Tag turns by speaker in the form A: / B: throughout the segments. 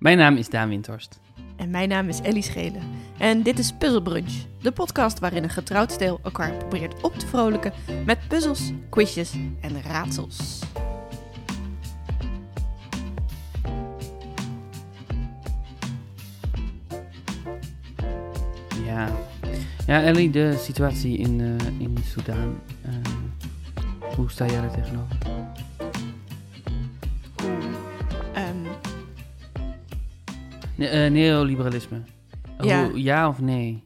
A: Mijn naam is Daan Windhorst.
B: En mijn naam is Ellie Schelen. En dit is Puzzle Brunch, de podcast waarin een getrouwd stel elkaar probeert op te vrolijken met puzzels, quizjes en raadsels.
A: Ja, ja Ellie, de situatie in, uh, in Soudaan. Uh, hoe sta jij er tegenover? Ne uh, neoliberalisme.
B: Ja.
A: Hoe, ja of nee?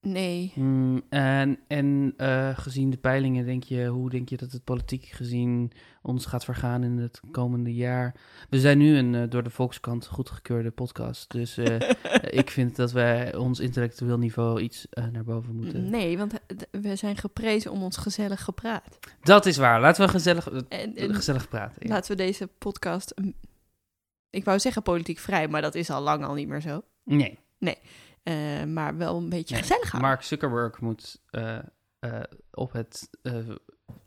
B: nee.
A: Mm, en en uh, gezien de peilingen, denk je, hoe denk je dat het politiek gezien ons gaat vergaan in het komende jaar? We zijn nu een uh, door de Volkskrant goedgekeurde podcast. Dus uh, ik vind dat wij ons intellectueel niveau iets naar boven moeten.
B: Nee, want we zijn geprezen om ons gezellig gepraat.
A: Dat is waar. Laten we gezellig,
B: En- en
A: gezellig praten. Ja.
B: Laten we deze podcast. Ik wou zeggen politiek vrij, maar dat is al lang al niet meer zo.
A: Nee.
B: Eh, maar wel een beetje
A: Nee,
B: gezellig houden.
A: Mark Zuckerberg moet eh, eh, op het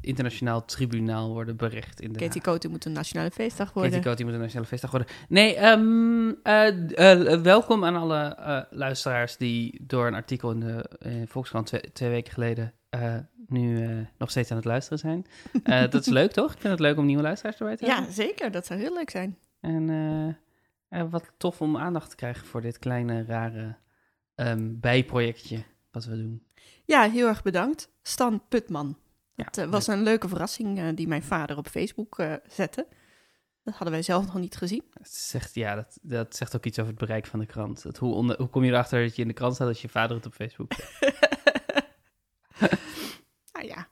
A: internationaal tribunaal worden berecht in de
B: Katie Coty moet een nationale feestdag worden.
A: Katie Coty moet een nationale feestdag worden. Nee, ehm, eh, eh, welkom aan alle luisteraars die door een artikel in de Volkskrant twee, twee weken geleden nu nog steeds aan het luisteren zijn. Dat is leuk, toch? Ik vind het leuk om nieuwe luisteraars erbij te hebben.
B: Ja, zeker. Dat zou heel leuk zijn.
A: En eh, eh, wat tof om aandacht te krijgen voor dit kleine, rare ehm, bijprojectje wat we doen.
B: Ja, heel erg bedankt. Stan Putman.
A: Ja,
B: Het eh, was een leuke verrassing die mijn vader op Facebook zette. Dat hadden wij zelf nog niet gezien.
A: Het zegt, ja, dat, dat zegt ook iets over het bereik van de krant. Het, hoe, onder, hoe kom je erachter dat je in de krant staat als je vader het op Facebook zet?
B: nou ja.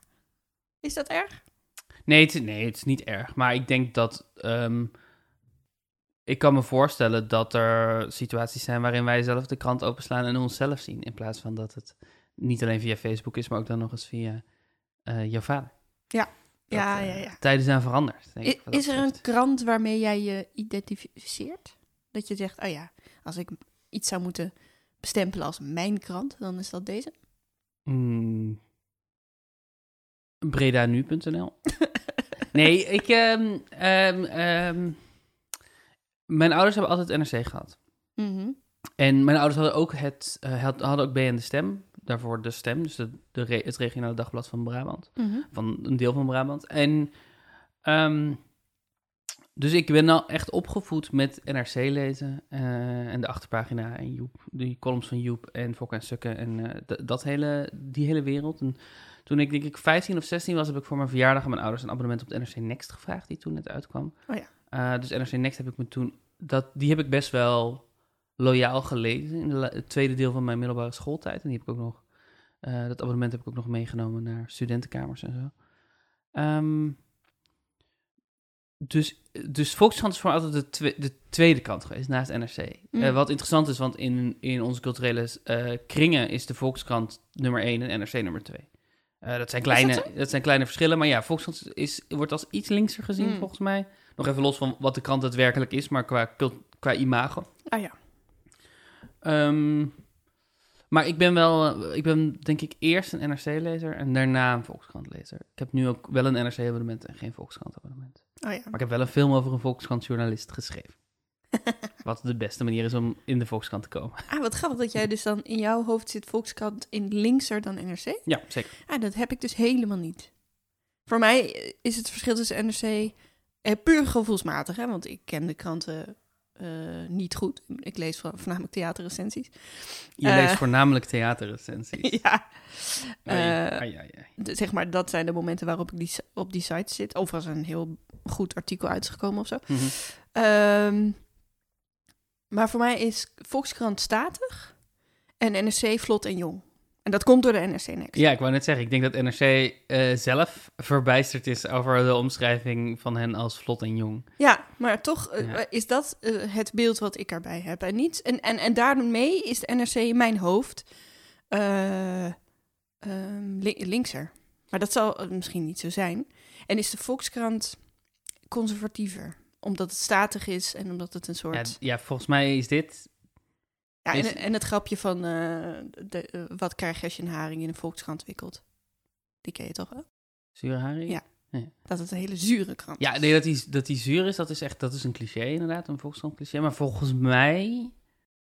B: Is dat erg?
A: Nee, het, is- nee, het is niet erg. Maar ik denk dat. ehm, ik kan me voorstellen dat er situaties zijn waarin wij zelf de krant openslaan en onszelf zien. In plaats van dat het niet alleen via Facebook is, maar ook dan nog eens via eh, jouw vader.
B: Ja.
A: Dat,
B: ja,
A: eh,
B: ja, ja.
A: Tijden zijn veranderd. Denk ik,
B: is er een krant waarmee jij je identificeert? Dat je zegt, oh ja, als ik iets zou moeten bestempelen als mijn krant, dan is dat deze?
A: Mm. Bredanu.nl Nee, ik... ehm, mijn ouders hebben altijd NRC gehad.
B: Mhm.
A: En mijn ouders hadden ook, het, had- hadden ook BN De Stem. Daarvoor De Stem, dus de, de re- het regionale dagblad van Brabant.
B: Mhm.
A: Van een deel van Brabant. En... ehm, dus ik ben al echt opgevoed met NRC lezen eh, en de achterpagina en Joep, die columns van Joep en Fok en Sukken en eh, dat hele, die hele wereld. En toen ik denk ik 15 of 16 was, heb ik voor mijn verjaardag aan mijn ouders een abonnement op de NRC Next gevraagd, die toen net uitkwam.
B: Oh ja.
A: Eh, dus NRC Next heb ik me toen, dat, die heb ik best wel loyaal gelezen in de het tweede deel van mijn middelbare schooltijd. En die heb ik ook nog, eh, dat abonnement heb ik ook nog meegenomen naar studentenkamers en zo. Ehm, dus, dus Volkskrant is voor mij altijd de, twe- de tweede kant geweest, naast NRC.
B: Mm.
A: Eh, wat interessant is, want in, in onze culturele kringen is de Volkskrant nummer 1 en NRC nummer 2. Eh, dat, zijn kleine,
B: dat
A: dat, zijn kleine verschillen, maar ja, Volkskrant is, wordt als iets linkser gezien,
B: Mm.
A: volgens mij. Nog even los van wat de krant daadwerkelijk is, maar qua, qua imago.
B: Ah ja.
A: Ehm, maar ik ben wel, eh, ik ben denk ik eerst een NRC-lezer en daarna een Volkskrant-lezer. Ik heb nu ook wel een NRC-abonnement en geen Volkskrant-abonnement.
B: Oh ja.
A: Maar ik heb wel een film over een Volkskrant-journalist geschreven. Wat de beste manier is om in de Volkskrant te komen.
B: Ah, wat grappig dat jij dus dan in jouw hoofd zit Volkskrant in linkser dan NRC.
A: Ja, zeker.
B: Ah, dat heb ik dus helemaal niet. Voor mij is het verschil tussen NRC eh, puur gevoelsmatig, hè, want ik ken de kranten eh, niet goed. Ik lees vo- voornamelijk theaterrecensies.
A: Je
B: Eh.
A: leest voornamelijk theaterrecensies.
B: ja,
A: Ai,
B: eh,
A: ai, ai, ai.
B: de- zeg maar, dat zijn de momenten waarop ik die, op die site zit. Of als er een heel goed artikel uit is gekomen of zo.
A: Mhm.
B: Ehm, maar voor mij is Volkskrant statig en NRC vlot en jong. En dat komt door de NRC Next.
A: Ja, ik wou net zeggen, ik denk dat NRC eh, zelf verbijsterd is over de omschrijving van hen als vlot en jong.
B: Ja, maar toch eh,
A: Ja.
B: is dat eh, het beeld wat ik erbij heb. En, niet, en, en, en daarmee is de NRC in mijn hoofd eh, ehm, li- linkser. Maar dat zal eh, misschien niet zo zijn. En is de Volkskrant conservatiever. Omdat het statig is en omdat het een soort...
A: ja, volgens mij is dit...
B: Ja, en, en het grapje van eh, de, eh, wat krijg je als je een haring in een Volkskrant wikkelt. Die ken je toch wel?
A: Zure haring?
B: Ja.
A: Ja.
B: Dat het een hele zure krant
A: Ja,
B: is.
A: nee, dat die, dat die zuur is, dat is echt dat is een cliché inderdaad, een Volkskrant cliché. Maar volgens mij,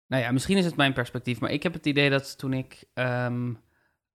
A: nou ja, misschien is het mijn perspectief, maar ik heb het idee dat toen ik ehm,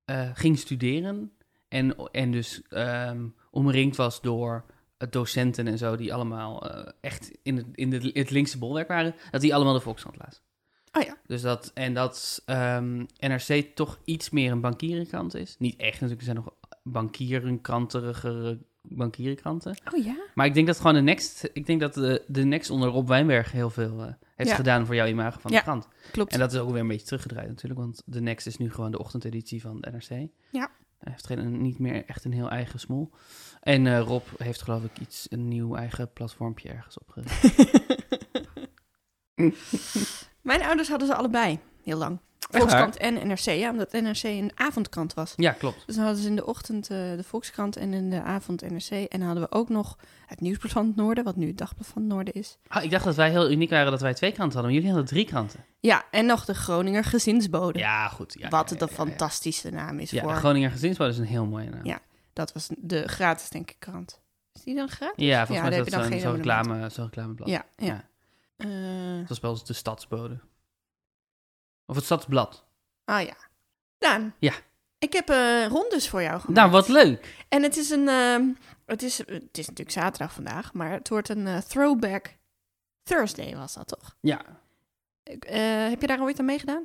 A: eh, ging studeren en, en dus ehm, omringd was door docenten en zo, die allemaal echt in het, in het, het linkse bolwerk waren, dat die allemaal de Volkskrant lazen.
B: Oh ja.
A: Dus dat, en dat ehm, NRC toch iets meer een bankierenkant is. Niet echt natuurlijk, er zijn nog bankierenkranterige bankierenkranten.
B: Oh ja?
A: Maar ik denk dat gewoon de Next, ik denk dat de, de Next onder Rob Wijnberg heel veel eh, heeft
B: Ja.
A: gedaan voor jouw imago van
B: Ja.
A: de krant.
B: Klopt.
A: En dat is ook weer een beetje teruggedraaid natuurlijk, want de Next is nu gewoon de ochtendeditie van de NRC.
B: Ja.
A: Hij heeft geen, niet meer echt een heel eigen smoel. En eh, Rob heeft geloof ik iets, een nieuw eigen platformpje ergens opgericht.
B: Mijn ouders hadden ze allebei, heel lang. Volkskrant en NRC, ja, omdat NRC een avondkrant was.
A: ja, klopt.
B: Dus dan hadden ze in de ochtend eh, de Volkskrant en in de avond NRC. En dan hadden we ook nog het Nieuwsblad van het Noorden, wat nu het Dagblad van het Noorden is.
A: Ah, ik dacht dat wij heel uniek waren dat wij twee kranten hadden, maar jullie hadden drie kranten.
B: Ja, en nog de Groninger Gezinsbode.
A: Ja, goed. Ja,
B: wat
A: ja, ja.
B: fantastische naam is
A: Ja,
B: voor.
A: de Groninger Gezinsbode is een heel mooie naam.
B: Ja. Dat was de gratis, denk ik, krant. Is die dan gratis?
A: Ja, volgens mij is dat zo'n reclame, zo'n reclameblad.
B: Ja, ja. Eh,
A: Dat was wel eens de Stadsbode. Of het Stadsblad.
B: ah ja. Daan.
A: Ja.
B: Ik heb eh rondes voor jou gemaakt.
A: Nou, wat leuk.
B: En het is een... ehm, het, is, het is natuurlijk zaterdag vandaag, maar het wordt een eh, throwback Thursday was dat toch?
A: Ja.
B: Heb je daar ooit aan meegedaan?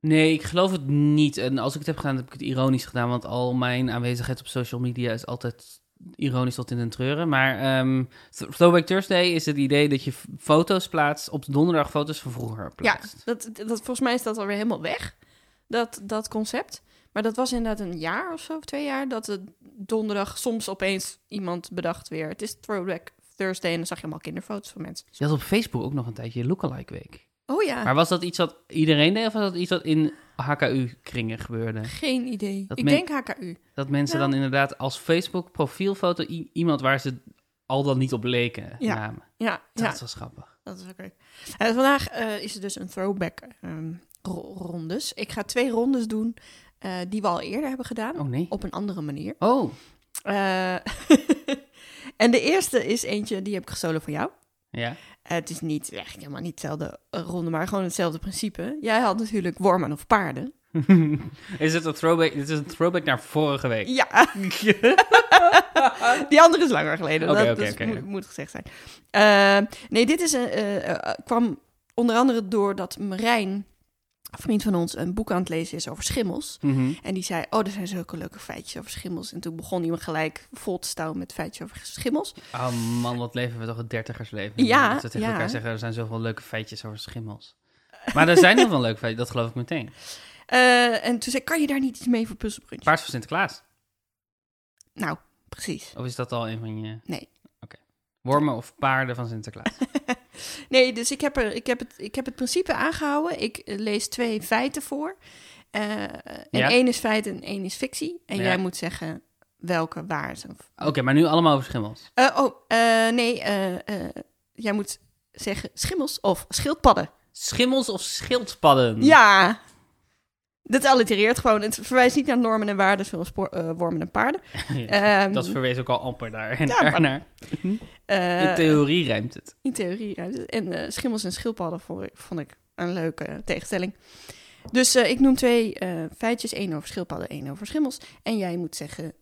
A: Nee, ik geloof het niet. En als ik het heb gedaan, heb ik het ironisch gedaan. Want al mijn aanwezigheid op social media is altijd ironisch tot in den treuren. Maar ehm, Th- Throwback Thursday is het idee dat je foto's plaatst, op donderdag foto's van vroeger plaatst.
B: Dat, dat, volgens mij is dat alweer helemaal weg, dat, dat concept. Maar dat was inderdaad een jaar of zo, of twee jaar, dat het donderdag soms opeens iemand bedacht weer. Het is Throwback Thursday en dan zag je allemaal kinderfoto's van mensen.
A: Je had op Facebook ook nog een tijdje Lookalike Week.
B: Oh ja,
A: Maar was dat iets wat iedereen deed of was dat iets wat in HKU-kringen gebeurde?
B: geen idee.
A: Dat
B: Ik
A: men-
B: denk HKU.
A: Dat mensen
B: Nou.
A: dan inderdaad als Facebook profielfoto i- iemand waar ze al dan niet op leken
B: Ja.
A: namen.
B: Ja,
A: Dat
B: ja
A: was grappig.
B: dat is leuk. En vandaag eh, is er dus een throwback ro- rondes. Ik ga twee rondes doen eh, die we al eerder hebben gedaan,
A: Oh nee.
B: op een andere manier.
A: Oh,
B: Eh, en de eerste is eentje, die heb ik gestolen van jou.
A: Ja.
B: Eh, het is niet, eigenlijk helemaal niet dezelfde eh, ronde, maar gewoon hetzelfde principe. Jij had natuurlijk wormen of paarden.
A: is het een throwback? Dit is een throwback naar vorige week.
B: Ja, die andere is langer geleden. Dat dus moet, moet gezegd zijn. Eh, nee, dit is een, eh, kwam onder andere doordat Marijn, een vriend van ons, een boek aan het lezen is over schimmels.
A: Mhm.
B: En die zei, oh, er zijn zulke leuke feitjes over schimmels. En toen begon hij me gelijk vol te stouwen met feitjes over schimmels.
A: Oh man, wat leven we toch het dertigersleven.
B: Ja,
A: Dat we tegen
B: ja.
A: elkaar zeggen, er zijn zoveel leuke feitjes over schimmels. Maar er zijn heel veel leuke feitjes, dat geloof ik meteen.
B: Eh, en toen zei kan je daar niet iets mee voor puzzelbrunch?
A: Paard van Sinterklaas.
B: Nou, precies.
A: Of is dat al een van je...
B: Nee.
A: Wormen of paarden van Sinterklaas.
B: Nee, dus ik heb, er, ik heb, het, ik heb het principe aangehouden. Ik eh, lees twee feiten voor. Eh, en
A: Ja.
B: één is feit en één is fictie. En
A: Ja.
B: jij moet zeggen welke waar is.
A: Oké, maar nu allemaal over schimmels.
B: Eh, oh, nee. jij moet zeggen schimmels of schildpadden.
A: Schimmels of schildpadden?
B: Ja. Dat allitereert gewoon. Het verwijst niet naar normen en waarden zoals eh, wormen en paarden.
A: Ja,
B: Ehm,
A: dat verwees ook al amper daar.
B: Ja, maar-
A: naar.
B: Eh,
A: In theorie rijmt het.
B: In theorie, ja. En eh, schimmels en schildpadden vond ik, vond ik een leuke tegenstelling. Dus ik noem twee feitjes. één over schildpadden, één over schimmels. En jij moet zeggen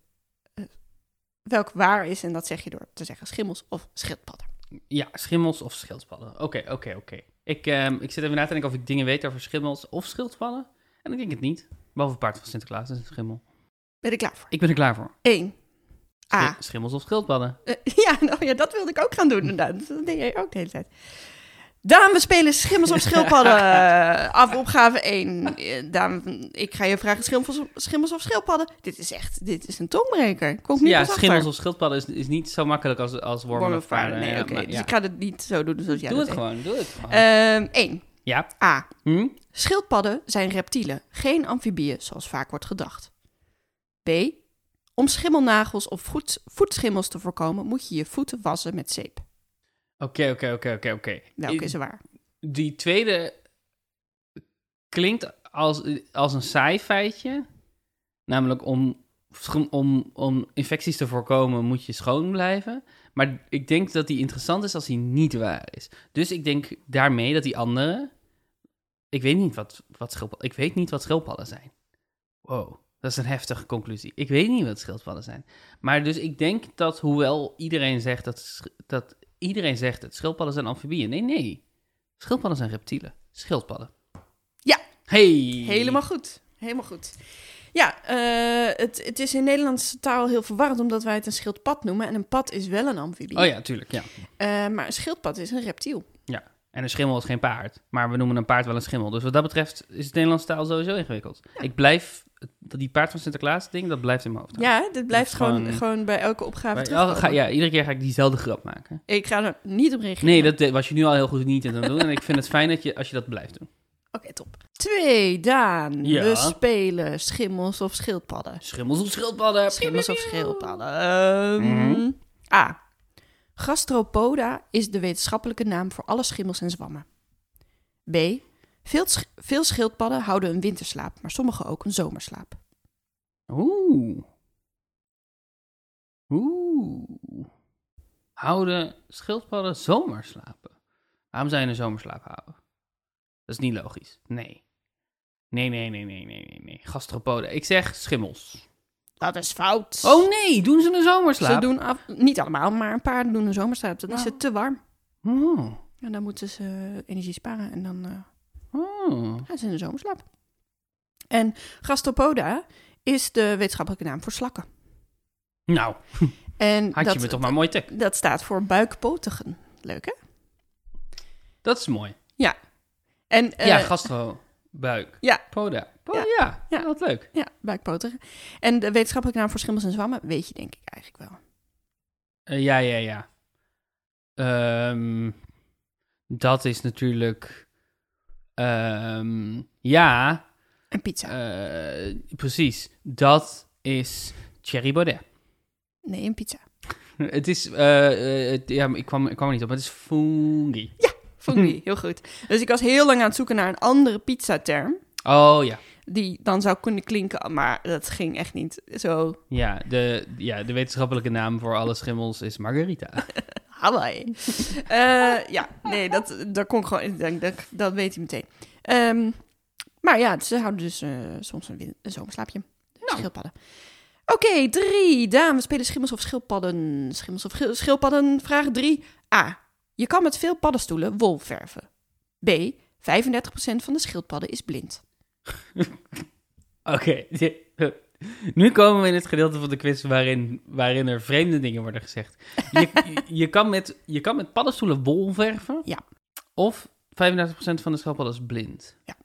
B: welk waar is. En dat zeg je door te zeggen schimmels of schildpadden.
A: Ja, schimmels of schildpadden. Oké, oké, oké. Ik, ehm, ik zit even na te denken of ik dingen weet over schimmels of schildpadden. En ik denk het niet. Behalve paard van Sinterklaas, dat is een schimmel.
B: Ben ik klaar voor?
A: Ik ben er klaar voor.
B: 1. A.
A: Schi- Schimmels of schildpadden.
B: Eh, ja, nou ja, dat wilde ik ook gaan doen inderdaad. Dat deed jij ook de hele tijd. Daan, we spelen schimmels of schildpadden. Af opgave 1. Eh, Daan, ik ga je vragen schimmels, schimmels of schildpadden. Dit is echt, dit is een tongbreker. Kom ik nu
A: Ja,
B: achter.
A: schimmels of schildpadden is, is niet zo makkelijk als, als wormen,
B: Wormen
A: of paarden.
B: Nee, oké. Dus
A: ja.
B: ik ga het niet zo doen zoals jij
A: Doe het gewoon, doe het gewoon.
B: Ehm 1.
A: Ja.
B: A.
A: Hm?
B: Schildpadden zijn reptielen, geen amfibieën zoals vaak wordt gedacht. B. Om schimmelnagels of voet, voetschimmels te voorkomen moet je je voeten wassen met zeep.
A: Oké, oké, oké, oké, oké.
B: Welke is er waar?
A: Die tweede klinkt als, als een saai feitje. Namelijk om om, om infecties te voorkomen moet je schoon blijven. Maar ik denk dat die interessant is als die niet waar is. Dus ik denk daarmee dat die andere... Ik weet niet wat, wat, schildpadden, ik weet niet wat schildpadden zijn. Wow, dat is een heftige conclusie. Ik weet niet wat schildpadden zijn. Maar dus ik denk dat hoewel iedereen zegt dat, dat iedereen zegt dat schildpadden zijn amfibieën. Nee, nee. Schildpadden zijn reptielen. Schildpadden.
B: Ja.
A: Hey.
B: Helemaal goed. Helemaal goed. Ja, eh, het, het is in Nederlandse taal heel verwarrend omdat wij het een schildpad noemen. En een pad is wel een amfibie.
A: Oh ja, tuurlijk, ja.
B: Eh, maar een schildpad is een reptiel.
A: En een schimmel is geen paard. Maar we noemen een paard wel een schimmel. Dus wat dat betreft is het Nederlandse taal sowieso ingewikkeld. Ik blijf... Dat die paard van Sinterklaas ding, dat blijft in mijn hoofd.
B: Ja, dit blijft gewoon,
A: gewoon-
B: bij elke opgave
A: ga, ja, iedere keer ga ik diezelfde grap maken.
B: Ik ga er niet op reageren.
A: Nee, dat was je nu al heel goed niet aan het doen. En ik vind het fijn dat je, als je dat blijft doen.
B: Oké, top. Twee, Daan.
A: Ja.
B: We spelen schimmels of schildpadden.
A: Schimmels of schildpadden.
B: Schimmels of schildpadden.
A: Mhm.
B: A. Gastropoda is de wetenschappelijke naam voor alle schimmels en zwammen. B. Veel, veel schildpadden houden een winterslaap, maar sommige ook een zomerslaap.
A: Oeh. Oeh. Houden schildpadden zomerslapen? Waarom zou je een zomerslaap houden? Dat is niet logisch. Nee. Nee, nee, nee, nee, nee, nee. Gastropoden. Ik zeg schimmels.
B: Dat is fout.
A: Oh nee, doen ze een zomerslaap?
B: Ze doen af, niet allemaal, maar een paar doen een zomerslaap. Dan is het te warm.
A: Oh.
B: En dan moeten ze energie sparen en dan eh,
A: Oh.
B: gaan ze in de zomerslaap. En gastropoda is de wetenschappelijke naam voor slakken.
A: Nou,
B: En
A: had
B: dat,
A: je me toch maar mooi tek.
B: dat staat voor buikpotigen. Leuk hè?
A: Dat is mooi.
B: En, eh,
A: ja, gastro, buik,
B: ja.
A: poda.
B: Ja.
A: ja.
B: Ja.
A: wat leuk.
B: Ja, buikpotigen. En de wetenschappelijke naam voor schimmels en zwammen weet je denk ik eigenlijk wel.
A: Eh, ja, ja, ja. Ehm, dat is natuurlijk... ehm, ja,
B: En pizza.
A: eh, precies. Dat is Thierry Baudet.
B: nee, een pizza.
A: Het is... eh, het- ja, ik kwam, ik kwam er niet op. maar Het is fungi.
B: Fungi, heel goed. Dus ik was heel lang aan het zoeken naar een andere pizza-term.
A: Oh ja.
B: Die dan zou kunnen klinken, maar dat ging echt niet zo.
A: Ja de, ja, de wetenschappelijke naam voor alle schimmels is Margarita.
B: Hawaii. Eh, ja, nee, dat, daar kon ik gewoon. Dat, dat weet hij meteen. Ehm, maar ja, ze houden dus eh, soms een, een zomerslaapje. Schildpadden. Oké, drie. We spelen schimmels of schildpadden. Schimmels of schil- schildpadden. Vraag drie. A. Je kan met veel paddenstoelen wol verven. B. 35% van de schildpadden is blind.
A: Oké. Nu komen we in het gedeelte van de quiz waarin, waarin er vreemde dingen worden gezegd. Je, je, kan, met, je kan met paddenstoelen wol verven.
B: Ja.
A: Of 35% van de schildpadden is blind.
B: Ja.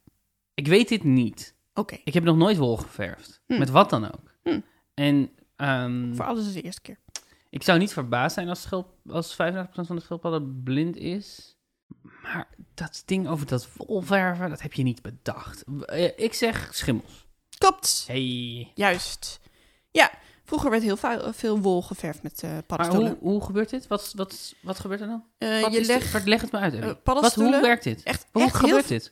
A: Ik weet dit niet.
B: Oké,
A: Ik heb nog nooit wol geverfd.
B: Hm.
A: Met wat dan ook.
B: Hm.
A: En ehm,
B: voor alles is de eerste keer.
A: Ik zou niet verbaasd zijn als, als 35% van de schildpadden blind is. Maar dat ding over dat wolverven, dat heb je niet bedacht. Eh, Ik zeg schimmels.
B: Klopt.
A: Hey.
B: Juist. Ja, vroeger werd heel veel wol geverfd met
A: Maar
B: paddenstoelen.
A: hoe, hoe gebeurt dit? Wat, wat, wat gebeurt er dan?
B: Eh, je
A: dit? Ver- leg het me uit.
B: Eh,
A: wat,
B: paddenstoelen.
A: hoe werkt dit?
B: Echt,
A: Hoe
B: echt heel,
A: gebeurt dit?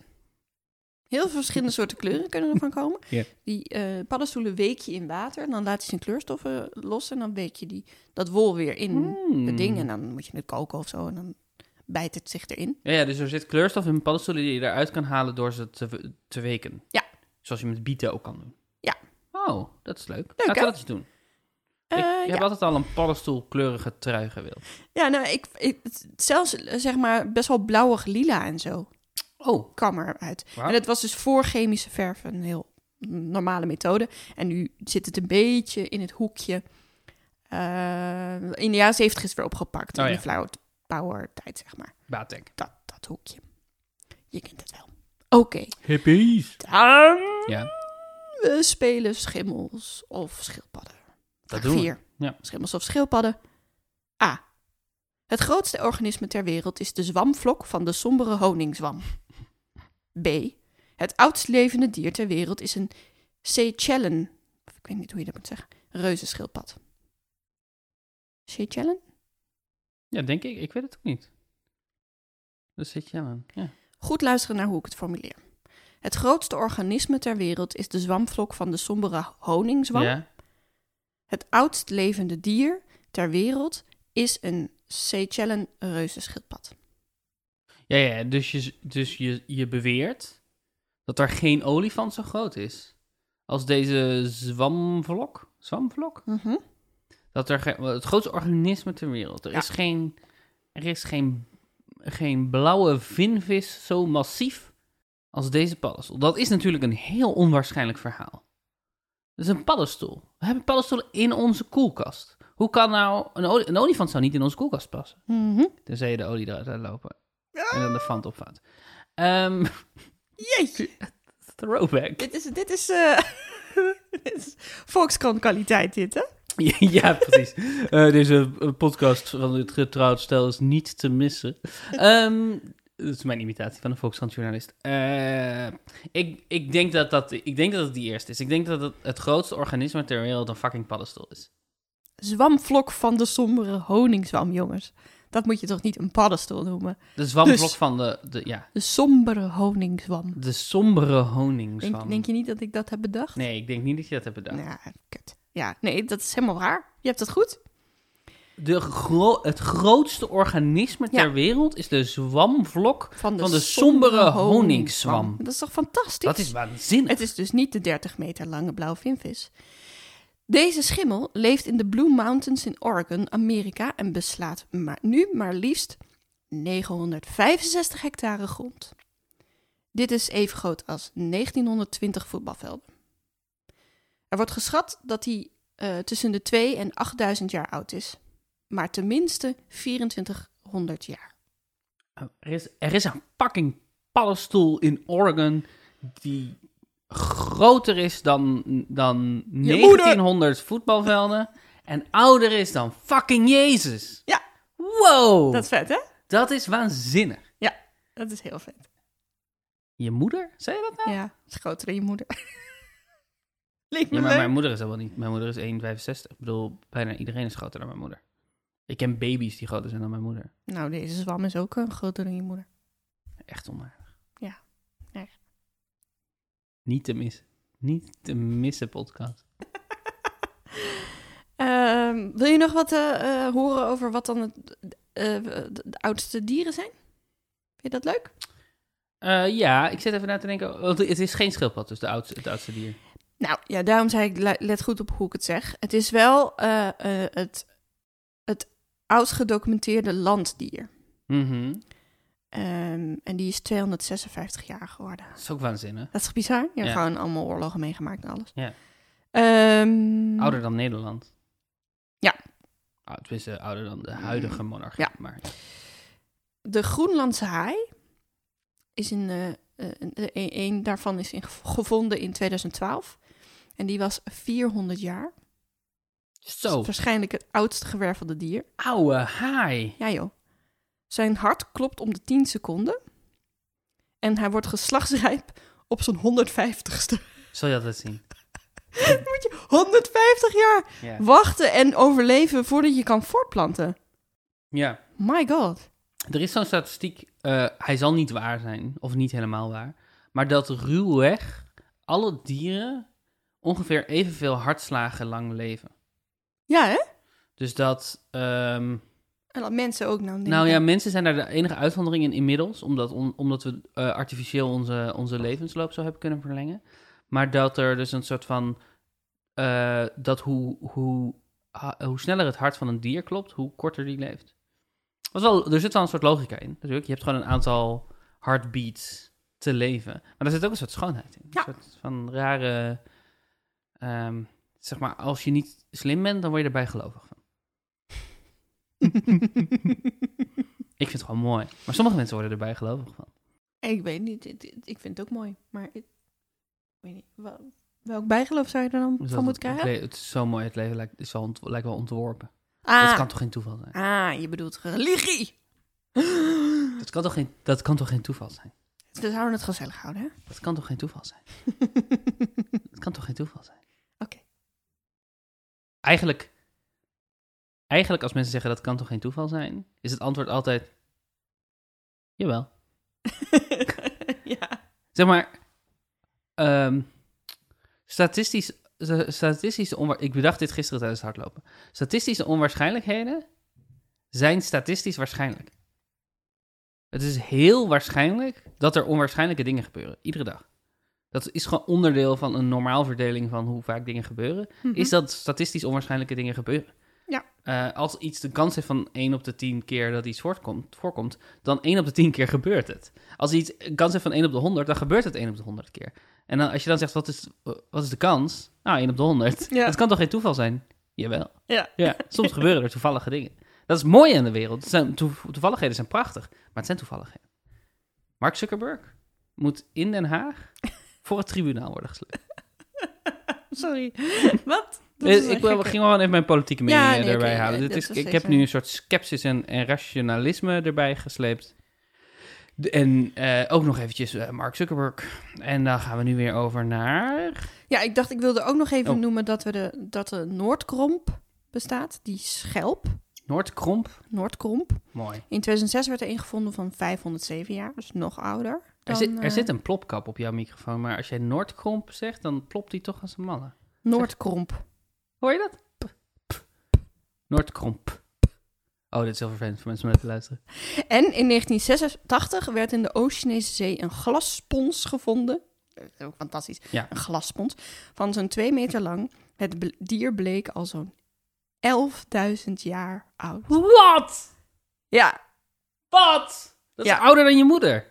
B: Heel veel verschillende soorten kleuren kunnen ervan komen. Die eh, paddenstoelen week je in water en dan laat je zijn kleurstoffen los en dan week je die, dat wol weer in
A: Hmm.
B: het ding en dan moet je het koken of zo en dan bijt het zich erin.
A: Ja, ja, dus er zit kleurstof in paddenstoelen die je eruit kan halen door ze te, te weken.
B: Ja.
A: Zoals je met bieten ook kan doen.
B: Ja.
A: Oh, dat is leuk.
B: Leuk,
A: Laten we dat eens doen.
B: Eh,
A: ik
B: ja.
A: heb altijd al een paddenstoelkleurige trui gewild.
B: ja, nou, ik, ik, zelfs eh, zeg maar best wel blauwig lila en zo
A: Oh,
B: kwam eruit.
A: wauw.
B: En het was dus voor chemische verf een heel normale methode. En nu zit het een beetje in het hoekje. Eh, in de jaren zeventig is het weer opgepakt.
A: Oh
B: in
A: ja.
B: de flower power tijd, zeg maar.
A: Batek.
B: Dat, dat hoekje. Je kent het wel. Oké.
A: Hippies.
B: Dan
A: Ja,
B: we spelen schimmels of schildpadden.
A: dat
B: Vraag
A: doen we.
B: vier.
A: Ja.
B: Schimmels of schildpadden. A. Het grootste organisme ter wereld is de zwamvlok van de sombere honingzwam. B. Het oudst levende dier ter wereld is een Seychellen. Ik weet niet hoe je dat moet zeggen. Reuzenschildpad. Seychellen?
A: Ja, denk ik. Ik weet het ook niet. Dus je aan. Ja.
B: Goed luisteren naar hoe ik het formuleer. Het grootste organisme ter wereld is de zwamvlok van de sombere honingzwam.
A: ja.
B: Het oudst levende dier ter wereld is een Seychellen reuzenschildpad.
A: Ja, ja, dus, je, dus je, je beweert dat er geen olifant zo groot is als deze zwamvlok. Zwamvlok?
B: Mhm.
A: Dat er het grootste organisme ter wereld. Er
B: Ja.
A: is geen, er is geen, geen blauwe vinvis zo massief als deze paddenstoel. Dat is natuurlijk een heel onwaarschijnlijk verhaal. Dat is een paddenstoel. We hebben paddenstoelen in onze koelkast. Hoe kan nou... Een, oli- een olifant zou niet in onze koelkast passen.
B: Mhm.
A: Tenzij je de olie eruit laat lopen. En dan de fant opvouwt. Ehm
B: Jeetje,
A: throwback.
B: dit is, dit is, dit is Volkskrant kwaliteit dit, hè?
A: ja, precies. Eh, deze podcast van het getrouwd stel is niet te missen. Ehm, dat is mijn imitatie van een Volkskrant-journalist. Eh, ik, ik, denk dat dat, ik denk dat het die eerste is. Ik denk dat het het grootste organisme ter wereld een fucking paddenstoel is.
B: Zwamvlok van de sombere honingswam, jongens. Dat moet je toch niet een paddenstoel noemen?
A: De zwamvlok
B: Dus-
A: van de, de, ja,
B: De sombere honingswam.
A: de sombere honingswam.
B: Denk, denk je niet dat ik dat heb bedacht?
A: Nee, ik denk niet dat je dat hebt bedacht.
B: Nou, kut. Ja, nee, dat is helemaal waar. Je hebt het goed.
A: De gro- het grootste organisme ter
B: Ja.
A: wereld is de zwamvlok
B: Van de,
A: van de sombere honingswam.
B: Dat is toch fantastisch?
A: Dat is waanzinnig.
B: Het is dus niet de 30 meter lange blauwe vinvis. Deze schimmel leeft in de Blue Mountains in Oregon, Amerika en beslaat maar, nu maar liefst 965 hectare grond. Dit is even groot als 1920 voetbalvelden. Er wordt geschat dat hij eh, tussen de 2 en 8000 jaar oud is, maar tenminste 2400 jaar.
A: Oh, Er is, er is een fucking paddenstoel in Oregon die groter is dan, dan 1900 voetbalvelden en ouder is dan fucking Jezus.
B: Ja.
A: Wow.
B: Dat is vet, hè?
A: Dat is waanzinnig.
B: Dat is heel vet.
A: Je moeder? Zei je dat nou?
B: Ja, is groter dan je moeder. Leek me
A: Ja, maar
B: leuk.
A: mijn moeder is dat wel niet. Mijn moeder is 1,65. Ik bedoel, bijna iedereen is groter dan mijn moeder. Ik ken baby's die groter zijn dan mijn moeder.
B: Nou, deze zwam is ook een groter dan je moeder.
A: Echt onaardig. Niet te missen. Niet te missen podcast.
B: Ehm, wil je nog wat eh, eh, horen over wat dan het, eh, de, de oudste dieren zijn? Vind je dat leuk?
A: Ja, ik zit even na te denken. want Het is geen schildpad, dus de oudste, het oudste dier.
B: Nou, ja, daarom zei ik, le- let goed op hoe ik het zeg. Het is wel het, het oudst gedocumenteerde landdier.
A: Mhm.
B: Ehm, en die is 256 jaar geworden.
A: Dat is ook waanzinnig.
B: Dat is toch bizar? Je hebt
A: Ja.
B: gewoon allemaal oorlogen meegemaakt en alles.
A: Ja.
B: Ehm,
A: Ouder dan Nederland.
B: Ja.
A: Oh, tenminste, ouder dan de huidige monarchie.
B: Ja.
A: Maar
B: De Groenlandse haai is in, eh, eh, een, een, daarvan is in, gevonden in 2012. En die was 400 jaar.
A: zo,
B: Waarschijnlijk het oudste gewervelde dier.
A: ouwe haai.
B: Ja joh. Zijn hart klopt om de 10 seconden. En hij wordt geslachtsrijp op zijn 150ste.
A: Zal je dat zien?
B: Moet je 150 jaar
A: Ja.
B: wachten en overleven voordat je kan voortplanten.
A: ja.
B: My god.
A: Er is zo'n statistiek, eh, hij zal niet waar zijn, of niet helemaal waar, maar dat ruwweg alle dieren ongeveer evenveel hartslagen lang leven.
B: Ja hè?
A: Dus dat, ehm,
B: En dat mensen ook nou denken.
A: nou ja, mensen zijn daar de enige uitzondering in inmiddels, omdat, on- omdat we eh, artificieel onze, onze levensloop zo hebben kunnen verlengen. Maar dat er dus een soort van, eh, dat hoe, hoe, ha- hoe sneller het hart van een dier klopt, hoe korter die leeft. Is wel, er zit wel een soort logica in. Natuurlijk, je hebt gewoon een aantal heartbeats te leven. Maar er zit ook een soort schoonheid in.
B: Ja.
A: Een soort van rare, ehm, zeg maar, als je niet slim bent, dan word je erbij gelovig van. Ik vind het gewoon mooi. Maar sommige mensen worden erbij gelovig van.
B: Ik weet niet, ik, vind het ook mooi, maar ik, weet niet. wel- welk bijgeloof zou je er dan
A: Dus
B: van moeten
A: het,
B: krijgen?
A: le- het is zo mooi, het leven lijkt, is wel lijkt wel ontworpen.
B: Ah,
A: Dat kan toch geen toeval zijn?
B: ah, je bedoelt religie.
A: Dat kan toch geen, dat kan toch geen toeval zijn?
B: We zouden het gezellig houden, hè?
A: Dat kan toch geen toeval zijn? Dat kan toch geen toeval zijn?
B: Oké.
A: Eigenlijk, eigenlijk als mensen zeggen dat kan toch geen toeval zijn, is het antwoord altijd, jawel.
B: ja.
A: Zeg maar, ehm, statistisch sta- statistische onwaar... Ik bedacht dit gisteren tijdens het hardlopen. Statistische onwaarschijnlijkheden zijn statistisch waarschijnlijk. Het is heel waarschijnlijk dat er onwaarschijnlijke dingen gebeuren. Iedere dag. Dat is gewoon onderdeel van een normaalverdeling van hoe vaak dingen gebeuren.
B: Mhm.
A: Is dat statistisch onwaarschijnlijke dingen gebeuren.
B: Ja.
A: Eh, als iets de kans heeft van 1 op de 10 keer dat iets voorkomt, voorkomt, dan 1 op de 10 keer gebeurt het. Als iets een kans heeft van 1 op de 100, dan gebeurt het 1 op de 100 keer. En dan, als je dan zegt, wat is, wat is de kans? Nou, 1 op de 100.
B: Ja.
A: Dat kan toch geen toeval zijn? Jawel.
B: Ja.
A: Ja, soms gebeuren er toevallige dingen. Dat is mooi aan de wereld. Het zijn, toe- toevalligheden zijn prachtig, maar het zijn toevalligheden. Mark Zuckerberg moet in Den Haag voor het tribunaal worden gesleept.
B: Sorry. Wat?
A: Eh, ik wil, ging wel even mijn politieke
B: Ja,
A: mening
B: nee,
A: erbij halen. Dit is,
B: is
A: ik heb nu een soort sceptisch en, en rationalisme erbij gesleept. De- en eh, ook nog eventjes eh, Mark Zuckerberg. En dan gaan we nu weer over naar...
B: Ja, ik dacht, ik wilde ook nog even
A: Oh.
B: noemen dat, we de, dat de Noordkromp bestaat. Die schelp,
A: Noordkromp.
B: Noordkromp.
A: Mooi.
B: In 2006 werd er ingevonden van 507 jaar, dus nog ouder.
A: Er,
B: Dan,
A: zit, er
B: eh,
A: zit een plopkap op jouw microfoon, maar als jij Noordkromp zegt, dan plopt die toch als een malle.
B: Noordkromp.
A: Hoor je dat? Noordkromp. Oh, dit is heel vervelend voor mensen om naar te luisteren.
B: En in 1986 werd in de Oost-Chinese Zee een glasspons gevonden. Dat is ook fantastisch.
A: Ja.
B: Een glasspons van zo'n 2 meter lang. Het dier bleek al zo'n 11.000 jaar oud.
A: Wat?
B: Ja,
A: Wat? Dat is
B: Ja.
A: ouder dan je moeder.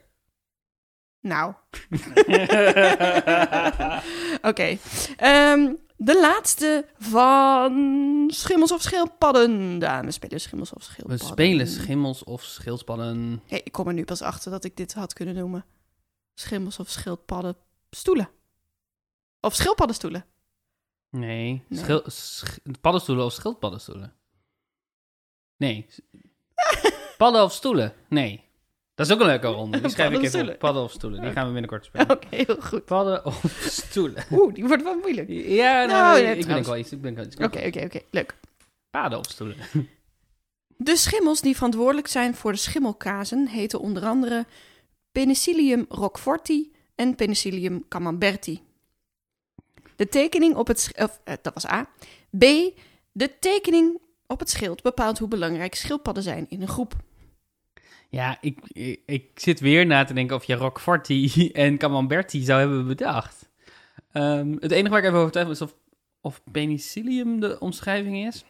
B: nou. Oké. Ehm, de laatste van Schimmels of Schildpadden. Ja, we spelen Schimmels of
A: We
B: Schildpadden.
A: spelen schimmels of schildpadden.
B: Hey, ik kom er nu pas achter dat ik dit had kunnen noemen. Schimmels of schildpadden stoelen. Of schildpaddenstoelen.
A: Nee,
B: Nee.
A: Schil- sch- paddenstoelen of schildpaddenstoelen? Nee. Padden of stoelen? Nee. Dat is ook een leuke ronde. Die schrijf ik even op. Padden of stoelen. Die gaan we binnenkort spelen.
B: Oké, heel goed.
A: Padden of stoelen?
B: Oeh, die wordt wel moeilijk.
A: Ja, nou,
B: Nou, ja,
A: ik ben wel iets. Ik ben wel iets.
B: Oké, oké, oké. Leuk.
A: Paden of stoelen?
B: De schimmels die verantwoordelijk zijn voor de schimmelkazen heten onder andere Penicillium roqueforti en Penicillium camemberti. De tekening op het... Of, eh, dat was A. B. De tekening op het schild bepaalt hoe belangrijk schildpadden zijn in een groep.
A: Ja, ik, ik, ik zit weer na te denken of je Roqueforti en Camemberti zou hebben bedacht. Ehm, het enige waar ik even over twijfel is of, of penicillium de omschrijving is.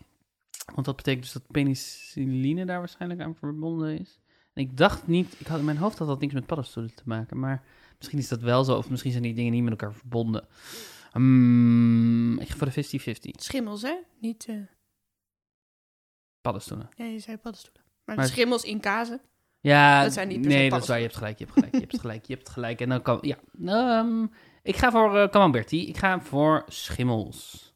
A: Want dat betekent dus dat penicilline daar waarschijnlijk aan verbonden is. En ik dacht niet, ik had in mijn hoofd had dat niks met paddenstoelen te maken, maar misschien is dat wel zo, of misschien zijn die dingen niet met elkaar verbonden. Hmm, ik ga voor de 50-50.
B: Schimmels, hè? Niet... eh,
A: Paddenstoelen.
B: Ja, je zei paddenstoelen. Maar,
A: Maar-
B: de schimmels in kazen.
A: Ja,
B: Dat zijn niet
A: nee, dat is waar. Je hebt gelijk, je hebt gelijk, je hebt gelijk, je hebt gelijk. En dan kan, ja. Ehm, ik ga voor uh, Camemberti. Ik ga voor schimmels.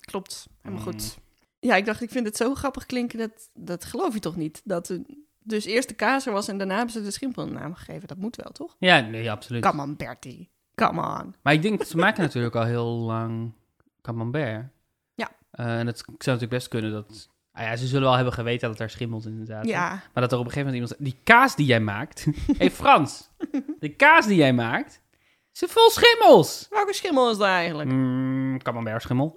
B: Klopt, helemaal
A: Mm.
B: goed. Ja, ik dacht, ik vind het zo grappig klinken, dat, dat geloof je toch niet? Dat dus eerst de kaas er was en daarna hebben ze de schimmel een naam gegeven. Dat moet wel, toch?
A: Ja, nee, ja, absoluut.
B: Bertie. Come on.
A: Maar ik denk, ze maken natuurlijk al heel lang Camembert.
B: Ja.
A: Eh, en het zou natuurlijk best kunnen dat... Ah ja, ze zullen wel hebben geweten dat er schimmels in zaten.
B: Ja,
A: Maar dat er op een gegeven moment iemand... Die kaas die jij maakt... Hé hey Frans, de kaas die jij maakt... Zit vol schimmels!
B: welke schimmel is dat eigenlijk?
A: Mm, Camembert schimmel.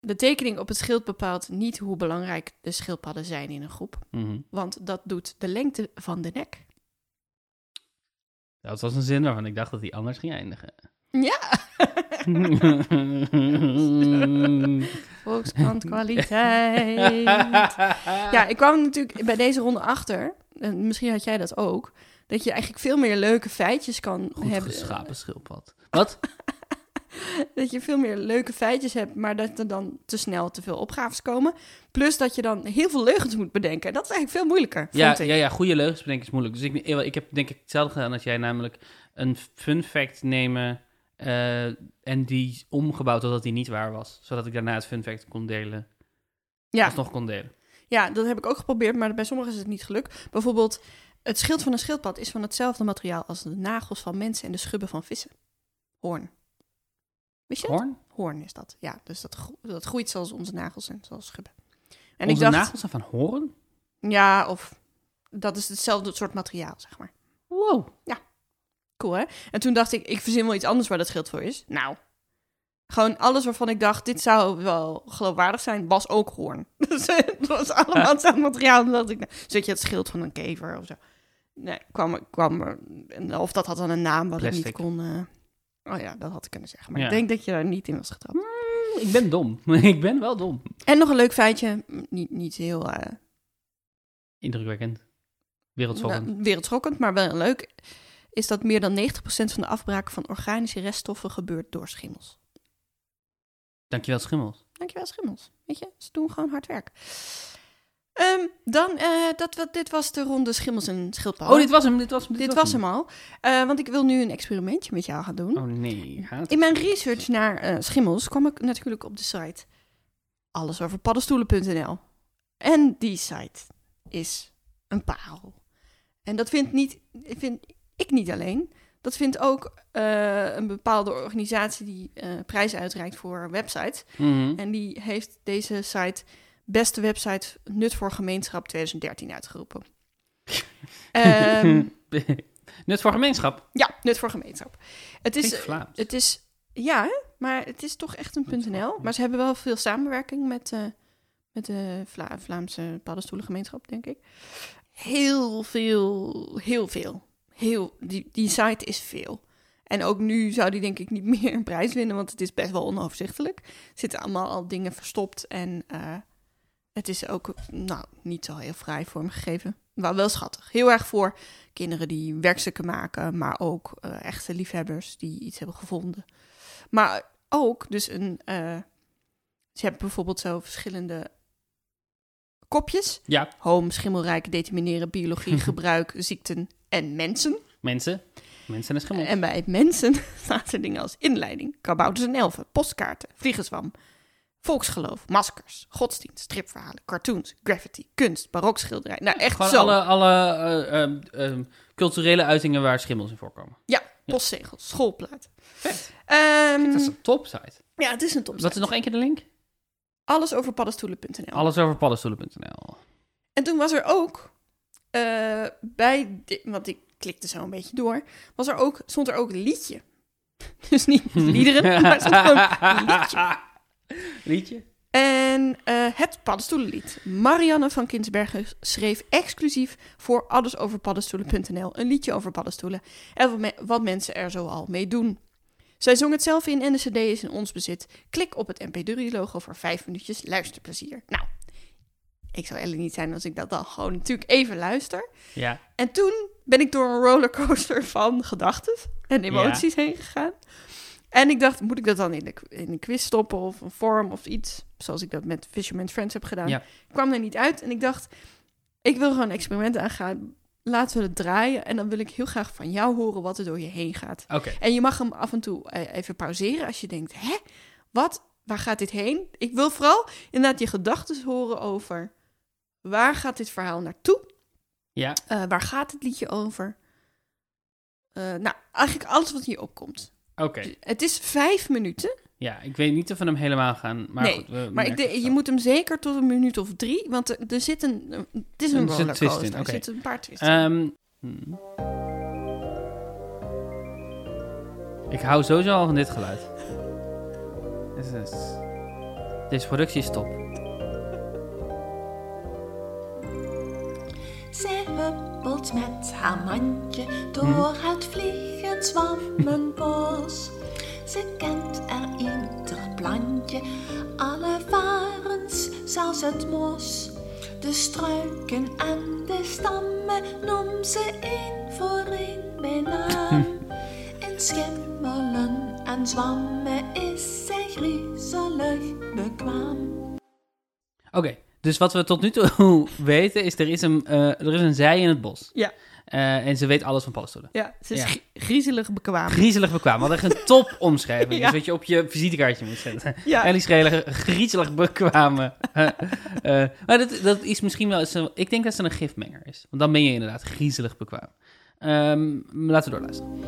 B: De tekening op het schild bepaalt niet hoe belangrijk de schildpadden zijn in een groep.
A: Mhm.
B: Want dat doet de lengte van de nek.
A: Dat was een zin waarvan ik dacht dat die anders ging eindigen.
B: Ja, Volkskrant kwaliteit. Ja, ik kwam natuurlijk bij deze ronde achter, en misschien had jij dat ook, dat je eigenlijk veel meer leuke feitjes kan
A: Goed
B: hebben.
A: geschapen schildpad. Wat?
B: Dat je veel meer leuke feitjes hebt, maar dat er dan te snel te veel opgaves komen. Plus dat je dan heel veel leugens moet bedenken. Dat is eigenlijk veel moeilijker,
A: Ja,
B: vond ik.
A: ja, ja, goede leugens bedenken is moeilijk. Dus ik, ik heb denk ik hetzelfde gedaan als jij, namelijk een fun fact nemen eh, en die omgebouwd totdat die niet waar was. Zodat ik daarna het fun fact kon delen.
B: Ja,
A: Alsnog kon delen.
B: ja, dat heb ik ook geprobeerd, maar bij sommigen is het niet gelukt. Bijvoorbeeld, het schild van een schildpad is van hetzelfde materiaal als de nagels van mensen en de schubben van vissen. Hoorn. Wist je dat?
A: Hoorn?
B: Hoorn is dat, ja. Dus dat, gro- dat groeit zoals onze nagels en zoals schubben. En
A: Onze
B: ik dacht,
A: nagels zijn van hoorn?
B: ja, of dat is hetzelfde soort materiaal, zeg maar.
A: Wow.
B: Hè. En toen dacht ik, ik verzin wel iets anders waar dat schild voor is. Nou, gewoon alles waarvan ik dacht, dit zou wel geloofwaardig zijn, was ook hoorn. Dus eh, het was allemaal hetzelfde materiaal. En dacht ik, nou, zet je het schild van een kever of zo. Nee, kwam, er- kwam er, of dat had dan een naam wat ik niet
A: Plastic.
B: kon... eh, oh ja, dat had ik kunnen zeggen. Maar
A: Ja.
B: ik denk dat je daar niet in was getrapt.
A: Ik ben dom. ik ben wel dom.
B: En nog een leuk feitje, niet, niet heel eh,
A: Indrukwekkend. Wereldschokkend.
B: nou, wereldschokkend, maar wel leuk, is dat meer dan 90% van de afbraak van organische reststoffen gebeurt door schimmels.
A: Dankjewel, Schimmels.
B: Dankjewel, schimmels. Weet je, ze doen gewoon hard werk. Ehm, dan, eh, dat, wat, dit was de ronde schimmels en schildpadden.
A: Oh, dit was hem. Dit was hem.
B: Dit was hem al. Eh, want ik wil nu een experimentje met jou gaan doen.
A: Oh nee.
B: In mijn research naar eh, schimmels kwam ik natuurlijk op de site allesoverpaddenstoelen.nl. En die site is een parel. En dat vindt, niet, vind ik niet alleen. Dat vindt ook eh, een bepaalde organisatie die eh, prijzen uitreikt voor websites.
A: Mhm.
B: En die heeft deze site beste website Nut voor Gemeenschap 2013 uitgeroepen. Ehm,
A: Nut voor gemeenschap.
B: ja, Nut voor Gemeenschap. Het is, het is, ja, hè? maar het is toch echt een .nl. Maar ze hebben wel veel samenwerking met, eh, met de Vla- Vlaamse paddenstoelengemeenschap, denk ik. Heel veel, heel veel. Heel, die, die site is veel. En ook nu zou die denk ik niet meer een prijs winnen, want het is best wel onoverzichtelijk. Er zitten allemaal al dingen verstopt en eh, het is ook nou, niet zo heel vrij vormgegeven. Maar wel schattig. Heel erg voor kinderen die werkstukken maken, maar ook eh, echte liefhebbers die iets hebben gevonden. Maar ook dus een. eh, ze hebben bijvoorbeeld zo verschillende kopjes:
A: Ja,
B: home, schimmelrijk, determineren, biologie, gebruik, ziekten en mensen.
A: mensen. Mensen en schimmels.
B: En bij mensen staan er dingen als inleiding, kabouters en elfen, postkaarten, vliegenzwam, volksgeloof, maskers, godsdienst, stripverhalen, cartoons, graffiti, kunst, barokschilderij. Nou, echt
A: Gewoon
B: zo.
A: alle, alle eh, ehm, ehm, culturele uitingen waar schimmels in voorkomen.
B: Ja, postzegels, schoolplaten. Ehm,
A: Dat is een topsite.
B: ja, het is een top.
A: Wat is nog één keer de link?
B: Alles over paddenstoelen.nl.
A: Alles over paddenstoelen.nl.
B: En toen was er ook eh, bij, want ik klikte zo een beetje door, was er ook, stond er ook een liedje. Dus niet liederen, maar stond gewoon een liedje.
A: Liedje?
B: En eh, het paddenstoelenlied. Marianne van Kinsbergen schreef exclusief voor allesoverpaddenstoelen.nl een liedje over paddenstoelen en wat, me- wat mensen er zoal mee doen. Zij zong het zelf in en de cd is in ons bezit. Klik op het MP3-logo voor vijf minuutjes luisterplezier. Nou, ik zou Ellie niet zijn als ik dat dan gewoon natuurlijk even luister.
A: Ja.
B: En toen ben ik door een rollercoaster van gedachten en emoties heen gegaan. En ik dacht, moet ik dat dan in de, in een quiz stoppen of een vorm of iets? Zoals ik dat met Fisherman's Friends heb gedaan.
A: Ja.
B: Ik kwam er niet uit en ik dacht, ik wil gewoon een experiment aangaan. Laten we het draaien en dan wil ik heel graag van jou horen wat er door je heen gaat.
A: Oké.
B: En je mag hem af en toe eh, even pauzeren als je denkt, hè, wat, waar gaat dit heen? Ik wil vooral inderdaad je gedachten horen over waar gaat dit verhaal naartoe?
A: Ja.
B: Eh, waar gaat het liedje over? Eh, nou, eigenlijk alles wat hier opkomt.
A: Oké.
B: Het is vijf minuten.
A: Ja, ik weet niet of we hem helemaal gaan. Maar
B: Nee,
A: goed, we
B: Maar ik de- je moet hem zeker tot een minuut of drie. Want er, er zit een... Het is een
A: Er zit een twist
B: rollercoaster.
A: in,
B: Er een paar twists.
A: Ehm, hmm. Ik hou sowieso al van dit geluid. Dit is, deze productie is top.
C: Zij huppelt met haar mandje door het vliegend zwammenbos. Ze kent er ieder plantje, alle varens, zelfs het mos. De struiken en de stammen noem ze één voor één bij naam. In schimmelen en zwammen is zij griezelig bekwaam.
A: Oké, dus wat we tot nu toe weten is er is een, eh, er is een zij in het bos.
B: Ja.
A: Eh, en ze weet alles van paddenstoelen.
B: ja, ze is
A: ja.
B: griezelig bekwaam.
A: Griezelig bekwaam. Wat echt een top omschrijving.
B: Ja.
A: Dus wat je op je visitekaartje moet zetten.
B: Ja.
A: Ellie Schreler, griezelig bekwame. Eh, eh, maar dat, dat is misschien wel... een- Ik denk dat ze een gifmenger is. Want dan ben je inderdaad griezelig bekwaam. Ehm, laten we doorluisteren.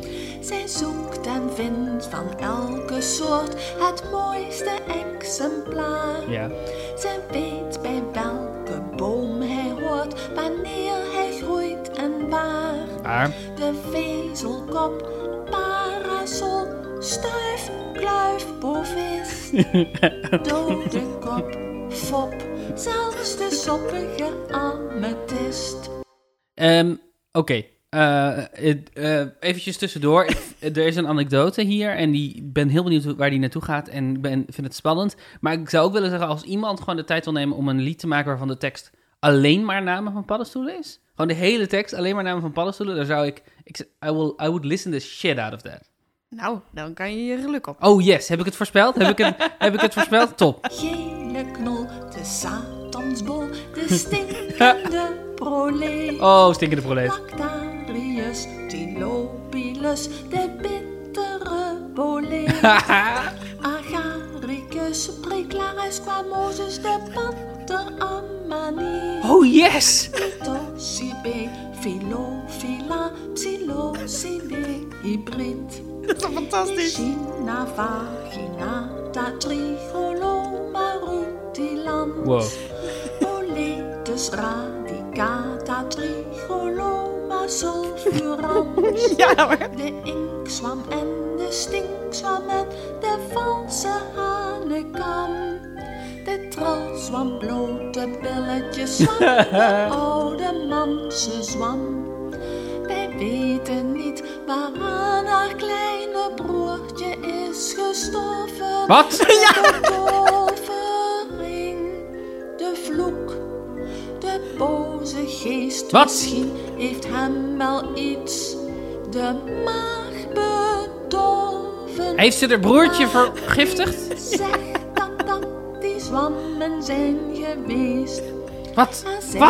C: Zij zoekt en vindt van elke soort het mooiste exemplaar.
A: Ja.
C: Zij weet bij welke boom hij hoort, wanneer waar.
A: Waar?
C: De vezelkop, parasol, stuif, kluif, bovist. Dode kop, fop, zelfs de soppige amethyst.
A: Ehm, Oké. Eh, het, eh, eventjes tussendoor. Er is een anekdote hier en die ik ben heel benieuwd waar die naartoe gaat en ik ben, vind het spannend. Maar ik zou ook willen zeggen, als iemand gewoon de tijd wil nemen om een lied te maken waarvan de tekst alleen maar namen van paddenstoelen is, gewoon de hele tekst alleen maar namen van paddenstoelen, dan zou ik, ik I, will, I would listen the shit out of that.
B: Nou, dan kan je je geluk op.
A: Oh yes, heb ik het voorspeld? Heb ik, een, heb ik het voorspeld? Top.
C: Gele knol, de satansbol, de stinkende proleet.
A: Oh, stinkende proleet.
C: Lactarius, Tilopilus, de bittere boleet. Agaricus, Preclaris, Quamosus, de panter Amani.
A: Oh yes!
C: Tossibe, Philophila, Psilocybe, hybrid.
B: Dat is toch fantastisch?
C: China, vaginata, trigoloma, rutilan.
A: Wow.
C: Boletus, radicata, trigoloma, sulfurans.
B: Ja.
C: De inkzwam en de stinkzwam en de valse hanekam. De tralzwam, blote billetjes zwam, de oude manse zwam. Wij weten niet waaraan haar kleine broertje is gestorven.
A: Wat?
C: De tovering, de vloek, de boze geest.
A: Wat?
C: Misschien heeft hem wel iets de maag bedorven.
A: Heeft ze haar broertje vergiftigd?
C: Zeg dat dat die zwammen zijn geweest.
A: Wat?
C: Zijn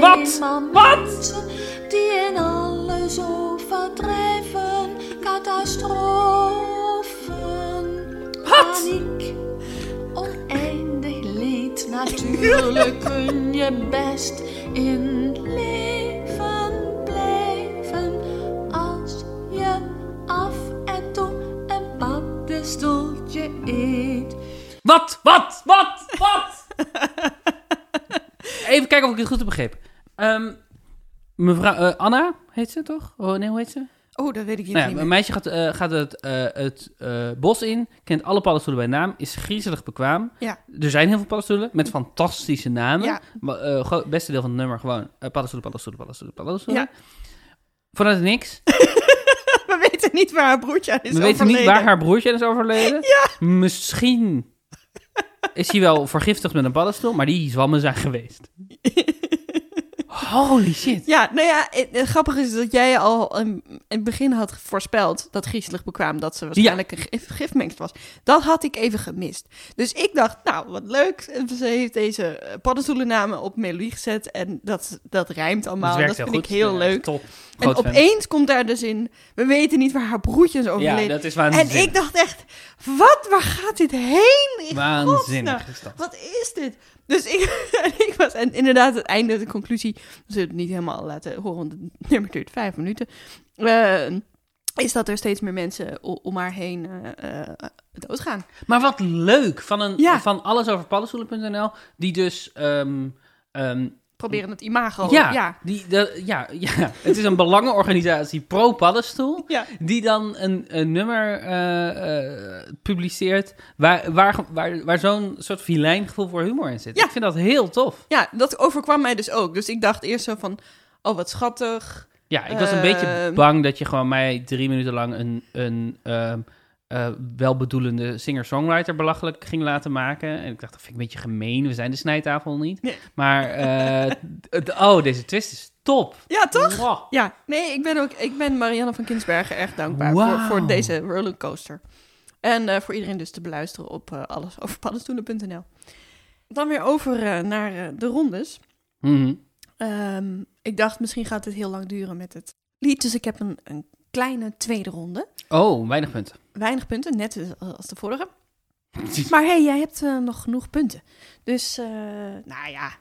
A: Wat? Wat? Wat?
C: die in alle zo verdrijven catastrofen.
A: Wat?
C: Paniek, oneindig leed. Natuurlijk kun je best in leven
A: Even kijken of ik het goed heb begrepen. Ehm, mevrouw eh, Anna heet ze toch? Oh, nee, hoe heet ze?
B: Oh, dat weet ik
A: Nou
B: niet
A: ja,
B: meer.
A: een meisje gaat, eh, gaat het, eh, het bos in, kent alle paddenstoelen bij naam, is griezelig bekwaam.
B: Ja.
A: Er zijn heel veel paddenstoelen met fantastische namen.
B: Ja.
A: Maar, beste deel van het nummer gewoon paddenstoelen, paddenstoelen, paddenstoelen, paddenstoelen.
B: Ja.
A: Vanuit niks.
B: We weten niet waar haar broertje aan is
A: We weten niet
B: overleden.
A: waar haar broertje is overleden. Misschien is hij wel vergiftigd met een paddenstoel, maar die zwammen zijn geweest. Holy shit.
B: Ja, nou ja, het, het grappige is dat jij al in het begin had voorspeld dat griezelig bekwaam dat ze waarschijnlijk een gif, gifmengst was. Dat had ik even gemist. Dus ik dacht, nou, wat leuk. En Ze heeft deze eh, paddenstoelennamen op melodie gezet en dat, dat rijmt allemaal.
A: Dat
B: Dat, vind ik heel
A: Ja,
B: leuk.
A: Top.
B: En
A: Groot fan.
B: opeens komt daar dus in, we weten niet waar haar broertje is overleden.
A: Ja, dat is
B: en
A: waanzinnig.
B: ik dacht echt, wat, waar gaat dit heen? In
A: Waanzinnig
B: godsnaam?
A: is dat.
B: Wat is dit? Dus ik, ik was, en inderdaad, het einde, de conclusie, we zullen het niet helemaal laten horen, want het nummer duurt vijf minuten, eh, is dat er steeds meer mensen om haar heen eh, doodgaan.
A: Maar wat leuk van, een,
B: Ja.
A: van alles over paddenstoelen.nl, die dus... ehm, ehm,
B: Proberen het imago.
A: ja,
B: ja.
A: Die, de, ja, ja, het is een belangenorganisatie pro-paddenstoel,
B: Ja.
A: die dan een, een nummer eh, eh, publiceert waar, waar, waar, waar zo'n soort filijn gevoel voor humor in zit.
B: Ja.
A: Ik vind dat heel tof.
B: ja, dat overkwam mij dus ook. Dus ik dacht eerst zo van, oh wat schattig.
A: Ja, ik was een beetje bang dat je gewoon mij drie minuten lang een, een ehm, eh, welbedoelende singer-songwriter belachelijk ging laten maken. En ik dacht, dat vind ik een beetje gemeen. We zijn de snijtafel niet.
B: Nee.
A: Maar, eh, oh, deze twist is top.
B: Ja, toch?
A: Wow.
B: Ja, nee, ik ben ook, ik ben Marianne van Kinsbergen erg dankbaar voor, voor deze rollercoaster. En eh, voor iedereen dus te beluisteren op uh, alles over paddenstoelen.nl. Dan weer over uh, naar uh, de rondes.
A: Mhm.
B: Um, ik dacht, misschien gaat het heel lang duren met het lied. Dus ik heb een, een kleine tweede ronde.
A: Oh, weinig punten.
B: Weinig punten, net als de vorige. maar hey, jij hebt uh, nog genoeg punten. Dus, uh, nou ja,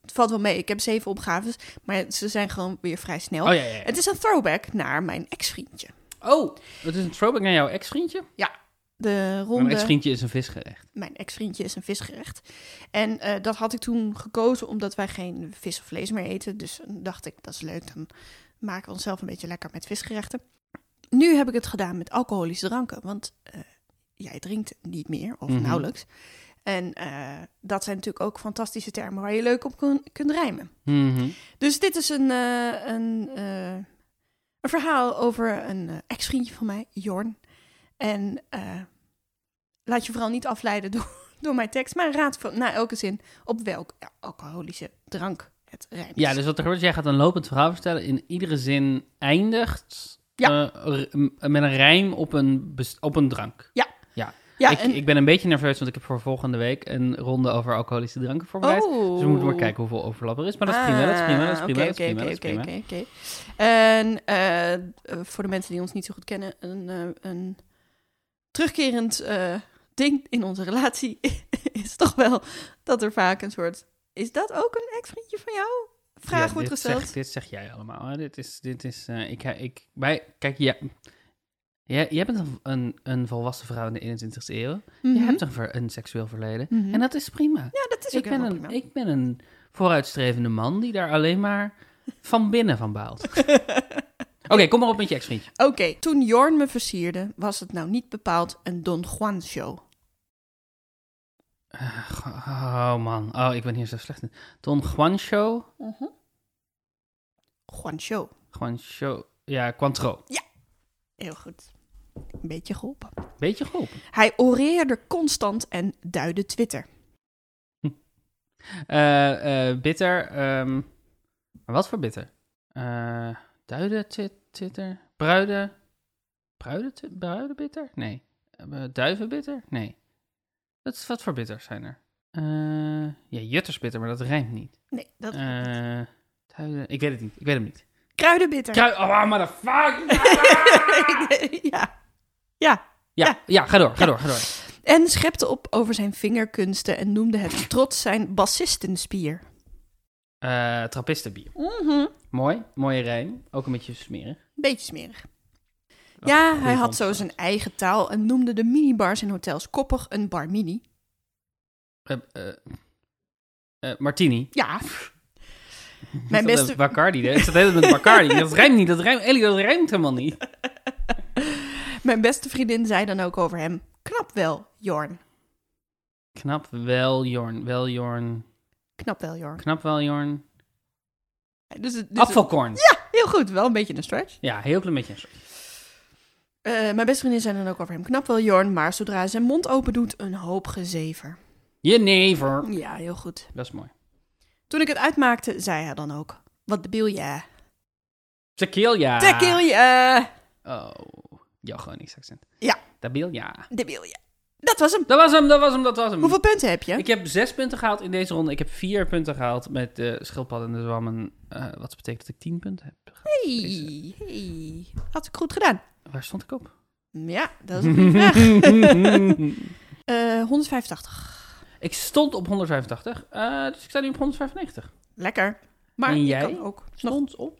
B: het valt wel mee. Ik heb zeven opgaves, maar ze zijn gewoon weer vrij snel.
A: Oh, ja, ja, ja.
B: Het is een throwback naar mijn ex-vriendje.
A: Oh, het is een throwback naar jouw ex-vriendje?
B: Ja. De ronde...
A: Mijn ex-vriendje is een visgerecht.
B: Mijn ex-vriendje is een visgerecht. En uh, dat had ik toen gekozen omdat wij geen vis of vlees meer eten. Dus dacht ik, dat is leuk. Dan maken onszelf een beetje lekker met visgerechten. Nu heb ik het gedaan met alcoholische dranken, want eh, jij drinkt niet meer of
A: Mhm.
B: nauwelijks. En eh, dat zijn natuurlijk ook fantastische termen waar je leuk op kun- kunt rijmen.
A: Mhm.
B: Dus dit is een, eh, een, een verhaal over een ex-vriendje van mij, Jorn. En laat je vooral niet afleiden door, door mijn tekst, maar raad van, na elke zin op welk alcoholische drank het rijmt.
A: Ja, dus wat er gebeurt, jij gaat een lopend verhaal vertellen. In iedere zin eindigt
B: Ja.
A: eh, met een rijm op een, op een drank.
B: ja,
A: ik,
B: en,
A: ik ben een beetje nerveus, want ik heb voor volgende week een ronde over alcoholische dranken voorbereid.
B: oh.
A: Dus we moeten maar kijken hoeveel overlap er is. Maar dat is prima, dat is prima, dat is prima,
B: oké,
A: prima,
B: oké, oké,
A: prima.
B: oké, oké. En eh, voor de mensen die ons niet zo goed kennen, een, eh, een terugkerend ding in onze relatie is toch wel dat er vaak een soort... Is dat ook een ex-vriendje van jou? Vraag
A: Ja,
B: wordt
A: dit
B: gesteld.
A: Zeg, dit zeg jij allemaal. Hè? Dit is, dit is, eh, ik, ik, wij, kijk, ja, jij, jij bent een, een, volwassen vrouw in de 21ste eeuw.
B: Mhm.
A: Je hebt een, ver- een seksueel verleden.
B: Mhm.
A: En dat is prima.
B: Ja, dat is ook
A: ik, ben een,
B: prima.
A: ik ben een vooruitstrevende man die daar alleen maar van binnen van baalt. Oké, kom maar op met je ex-vriendje.
B: Oké, toen Jorn me versierde, was het nou niet bepaald een Don Juan show.
A: Eh, oh man, oh, ik ben hier zo slecht in. Don Juan Show.
B: Juan show.
A: Juan Show. Ja, Quantro.
B: Heel goed. Een beetje geholpen.
A: Beetje geholpen.
B: Hij oreerde constant en duidde Twitter.
A: Eh, eh, bitter. ehm, wat voor bitter? Eh duiden, twi- Twitter. Bruiden. Bruiden, bitter? Nee. Eh, duiven bitter? Nee. Wat, voor bitters zijn er? Eh, ja, jutters bitter, maar dat rijmt niet.
B: Nee, dat
A: Eh duiden, ik weet het niet. Ik weet hem niet.
B: Kruidenbitter.
A: Krui oh, maar de fuck!
B: ja. Ja.
A: Ja, ja, ga door, ga door, ga door.
B: En schepte op over zijn vingerkunsten en noemde het trots zijn bassistenspier.
A: Eh trappistenbier.
B: Mhm.
A: Mooi, mooie rijm. Ook een beetje smerig.
B: Beetje smerig. Ja, hij had zo zijn eigen taal en noemde de minibars in hotels koppig een bar mini.
A: Eh, eh, eh, martini.
B: Ja.
A: Mijn
B: beste...
A: Bacardi, hè? Ik zat helemaal met Bacardi. Dat rijmt niet, dat rijmt, Ellie, dat rijmt helemaal niet.
B: Mijn beste vriendin zei dan ook over hem, knap wel, Jorn.
A: Knap wel, Jorn. Wel, Jorn.
B: Knap wel, Jorn.
A: Knap wel, Jorn.
B: Dus, dus. Ja, heel goed. Wel een beetje een stretch.
A: Ja, heel klein beetje.
B: Eh, mijn beste vriendin zei dan ook over hem, knap wel, Jorn. Maar zodra hij zijn mond open doet, een hoop gezever.
A: Jenever.
B: Ja, heel goed.
A: Dat is mooi.
B: Toen ik het uitmaakte, zei hij dan ook, wat debiel ja.
A: Tequila.
B: Tequila.
A: Oh, jouw Gronings accent.
B: Ja.
A: Dabiel, ja.
B: Debiel ja. Dat was hem.
A: Dat was hem, dat was hem, dat was hem.
B: Hoeveel punten heb je?
A: Ik heb zes punten gehaald in deze ronde. Ik heb vier punten gehaald met de schildpad en de zwammen. Eh, wat betekent dat ik tien punten heb.
B: Hey, hey. Had ik goed gedaan.
A: Waar stond ik op?
B: Ja, dat is een vraag. Eh 185.
A: ik stond op 185, eh, dus ik sta nu op 195.
B: Lekker. Maar
A: En
B: je
A: jij?
B: kan ook nog
A: Stond op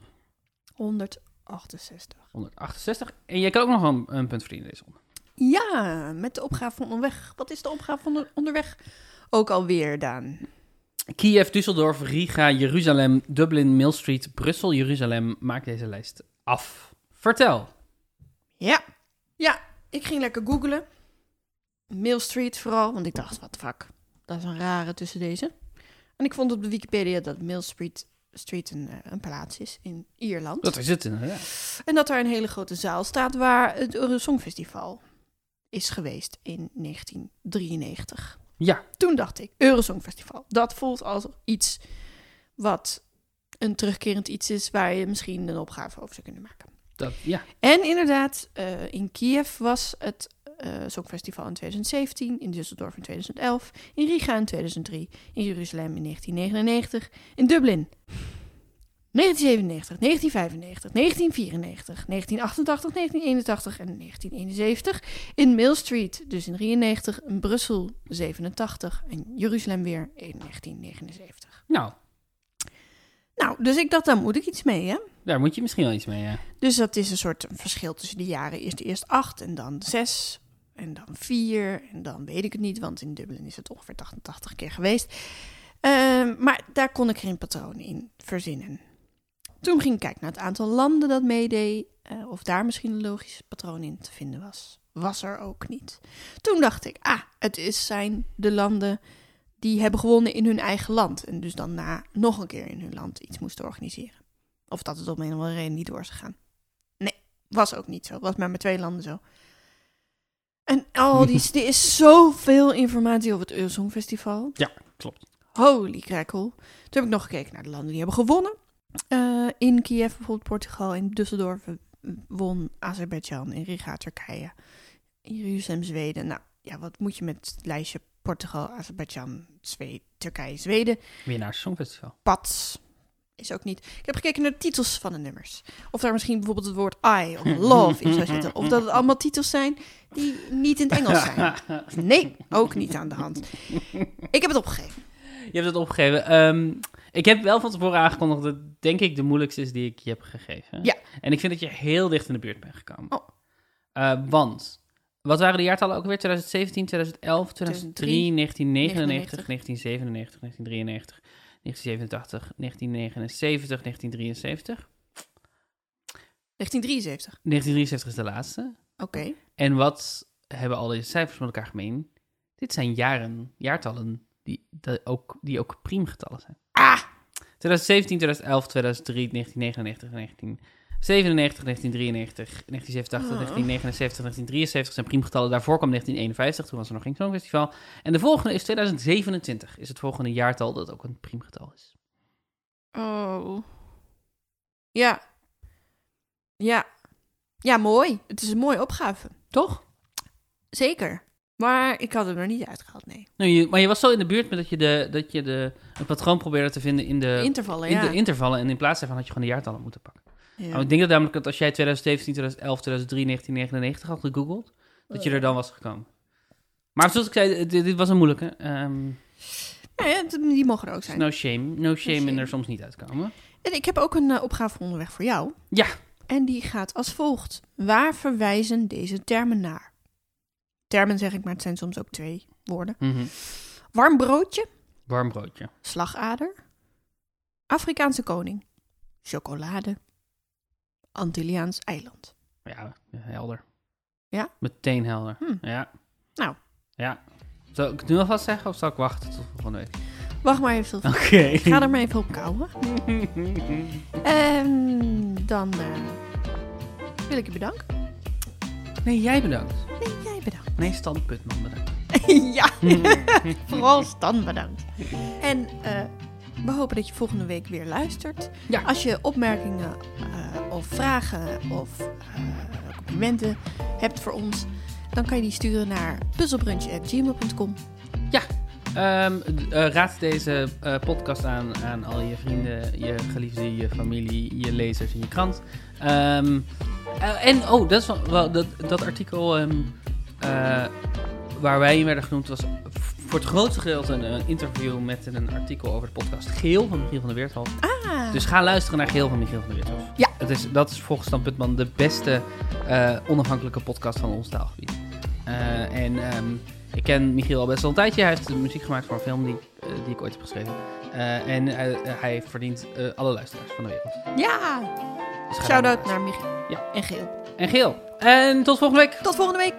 B: 168.
A: 168. En jij kan ook nog een, een punt verdienen deze ronde.
B: Ja, met de opgave van onderweg. Wat is de opgave van de- onderweg? Ook alweer, Daan.
A: Kiev, Düsseldorf, Riga, Jeruzalem, Dublin, Mill Street, Brussel, Jeruzalem. Maak deze lijst af. Vertel.
B: Ja. Ja, ik ging lekker googlen. Mill Street vooral, want ik dacht, wat fuck. Dat is een rare tussen deze. En ik vond op de Wikipedia dat Mill Street, Street een, eh, een plaats is in Ierland.
A: Dat is het inderdaad.
B: En dat er een hele grote zaal staat waar het Eurosongfestival is geweest in 1993.
A: Ja,
B: Toen dacht ik, Eurosongfestival. Dat voelt als iets wat een terugkerend iets is waar je misschien een opgave over zou kunnen maken.
A: Dat, ja.
B: En inderdaad, eh, in Kiev was het eh Songfestival in 2017, in Düsseldorf in 2011, in Riga in 2003, in Jeruzalem in 1999, in Dublin 1997, 1995, 1994, 1988, 1981 en 1971. In Mill Street, dus in 93, in Brussel 87 en Jeruzalem weer in 1979.
A: Nou,
B: Nou, dus ik dacht, daar moet ik iets mee, hè?
A: Daar moet je misschien wel iets mee, ja.
B: Dus dat is een soort verschil tussen de jaren. Eerst, eerst acht en dan zes en dan vier en dan weet ik het niet, want in Dublin is het ongeveer 88 keer geweest. Ehm, maar daar kon ik geen patroon in verzinnen. Toen ging ik kijken naar het aantal landen dat meedeed. eh, of daar misschien een logisch patroon in te vinden was. Was er ook niet. Toen dacht ik, ah, het is, zijn de landen die hebben gewonnen in hun eigen land. En dus dan na nog een keer in hun land iets moesten organiseren. Of dat het om een of andere reden niet door is gegaan. Nee, was ook niet zo. Was maar met twee landen zo. En al die, er is zoveel informatie over het Eurosong Festival.
A: Ja, klopt.
B: Holy crackle. Toen heb ik nog gekeken naar de landen die hebben gewonnen. Eh, in Kiev bijvoorbeeld Portugal, in Düsseldorf eh, won Azerbeidzjan, in Riga Turkije, in Jeruzalem Zweden. Nou ja, wat moet je met het lijstje Portugal, Azerbeidzjan, Zweden, Turkije, Zweden?
A: Winnaars Songfestival.
B: Pats is ook niet. Ik heb gekeken naar de titels van de nummers. Of daar misschien bijvoorbeeld het woord I of love in zou zitten. Of dat het allemaal titels zijn die niet in het Engels zijn. Nee, ook niet aan de hand. Ik heb het opgegeven.
A: Je hebt het opgegeven. Ehm, ik heb wel van tevoren aangekondigd dat het denk ik de moeilijkste is die ik je heb gegeven.
B: Ja.
A: En ik vind dat je heel dicht in de buurt bent gekomen.
B: Oh.
A: Eh, want, wat waren de jaartallen ook weer? 2017, 2011, 2003, 1999, 1997, 1993, 1987, 1979, 1973.
B: 1973.
A: 1973 is de laatste.
B: Oké.
A: En wat hebben al deze cijfers met elkaar gemeen? Dit zijn jaren, jaartallen die, ook, die ook priemgetallen zijn.
B: Ah!
A: 2017, 2011, 2003, 1999, 1997, 1993, 1987, 1979, 1973 zijn priemgetallen. Daarvoor kwam 1951, toen was er nog geen Songfestival. En de volgende is 2027, is het volgende jaartal dat ook een priemgetal is.
B: Oh. Ja. Ja. Ja, mooi. Het is een mooie opgave.
A: Toch?
B: Zeker. Maar ik had hem er niet uitgehaald, nee.
A: Nou, je, maar je was zo in de buurt met dat je, de, dat je de, een patroon probeerde te vinden in de,
B: Intervallen,
A: in
B: ja.
A: de intervallen. En in plaats daarvan had je gewoon de jaartallen moeten pakken.
B: Ja.
A: Maar ik denk dat namelijk dat als jij 2017, 2011, 2003, 1999 had gegoogeld, dat je er dan was gekomen. Maar zoals ik zei, dit, dit was een moeilijke.
B: Ja, het- die mogen er ook zijn.
A: no shame. No shame in
B: shame.
A: er soms niet uitkomen.
B: En ik heb ook een eh, opgave onderweg voor jou.
A: Ja.
B: En die gaat als volgt. Waar verwijzen deze termen naar? Termen zeg ik, maar het zijn soms ook twee woorden.
A: Mhm.
B: Warm broodje,
A: Warm broodje.
B: slagader, Afrikaanse koning, chocolade, Antilliaans eiland.
A: Ja, helder.
B: Ja?
A: Meteen helder.
B: Hm.
A: Ja.
B: Nou.
A: Ja. Zal ik het nu alvast zeggen of zal ik wachten tot volgende week?
B: Wacht maar even. tot- ga er maar even op kouwen. En dan eh, wil ik je bedanken.
A: Nee, jij bedankt.
B: Nee, jij bedankt.
A: Nee, Stan Putman bedankt.
B: ja, vooral Stan bedankt. En eh, we hopen dat je volgende week weer luistert.
A: Ja.
B: Als je opmerkingen eh, of vragen of eh, complimenten hebt voor ons, dan kan je die sturen naar puzzelbrunch.gmail.com.
A: Ehm, d- eh, raad deze podcast aan aan al je vrienden, je geliefden, je familie, je lezers en je krant. Ehm, eh, en, oh, dat, is wel, dat, dat artikel ehm, eh, waar wij in werden genoemd was voor het grootste gedeelte een, een interview met een artikel over de podcast Geel van Michiel van der Weerthof.
B: Ah,
A: Dus ga luisteren naar Geel van Michiel van der Weerthof.
B: Ja.
A: Het is, dat is volgens Putman de beste eh, onafhankelijke podcast van ons taalgebied. Eh, en ehm, ik ken Michiel al best wel een tijdje. Hij heeft de muziek gemaakt voor een film die, eh, die ik ooit heb geschreven. En hij verdient alle luisteraars van de wereld.
B: ja,
A: Dus
B: shout-out naar Michiel
A: Ja.
B: en Geel.
A: En Geel. En tot volgende week.
B: Tot volgende week.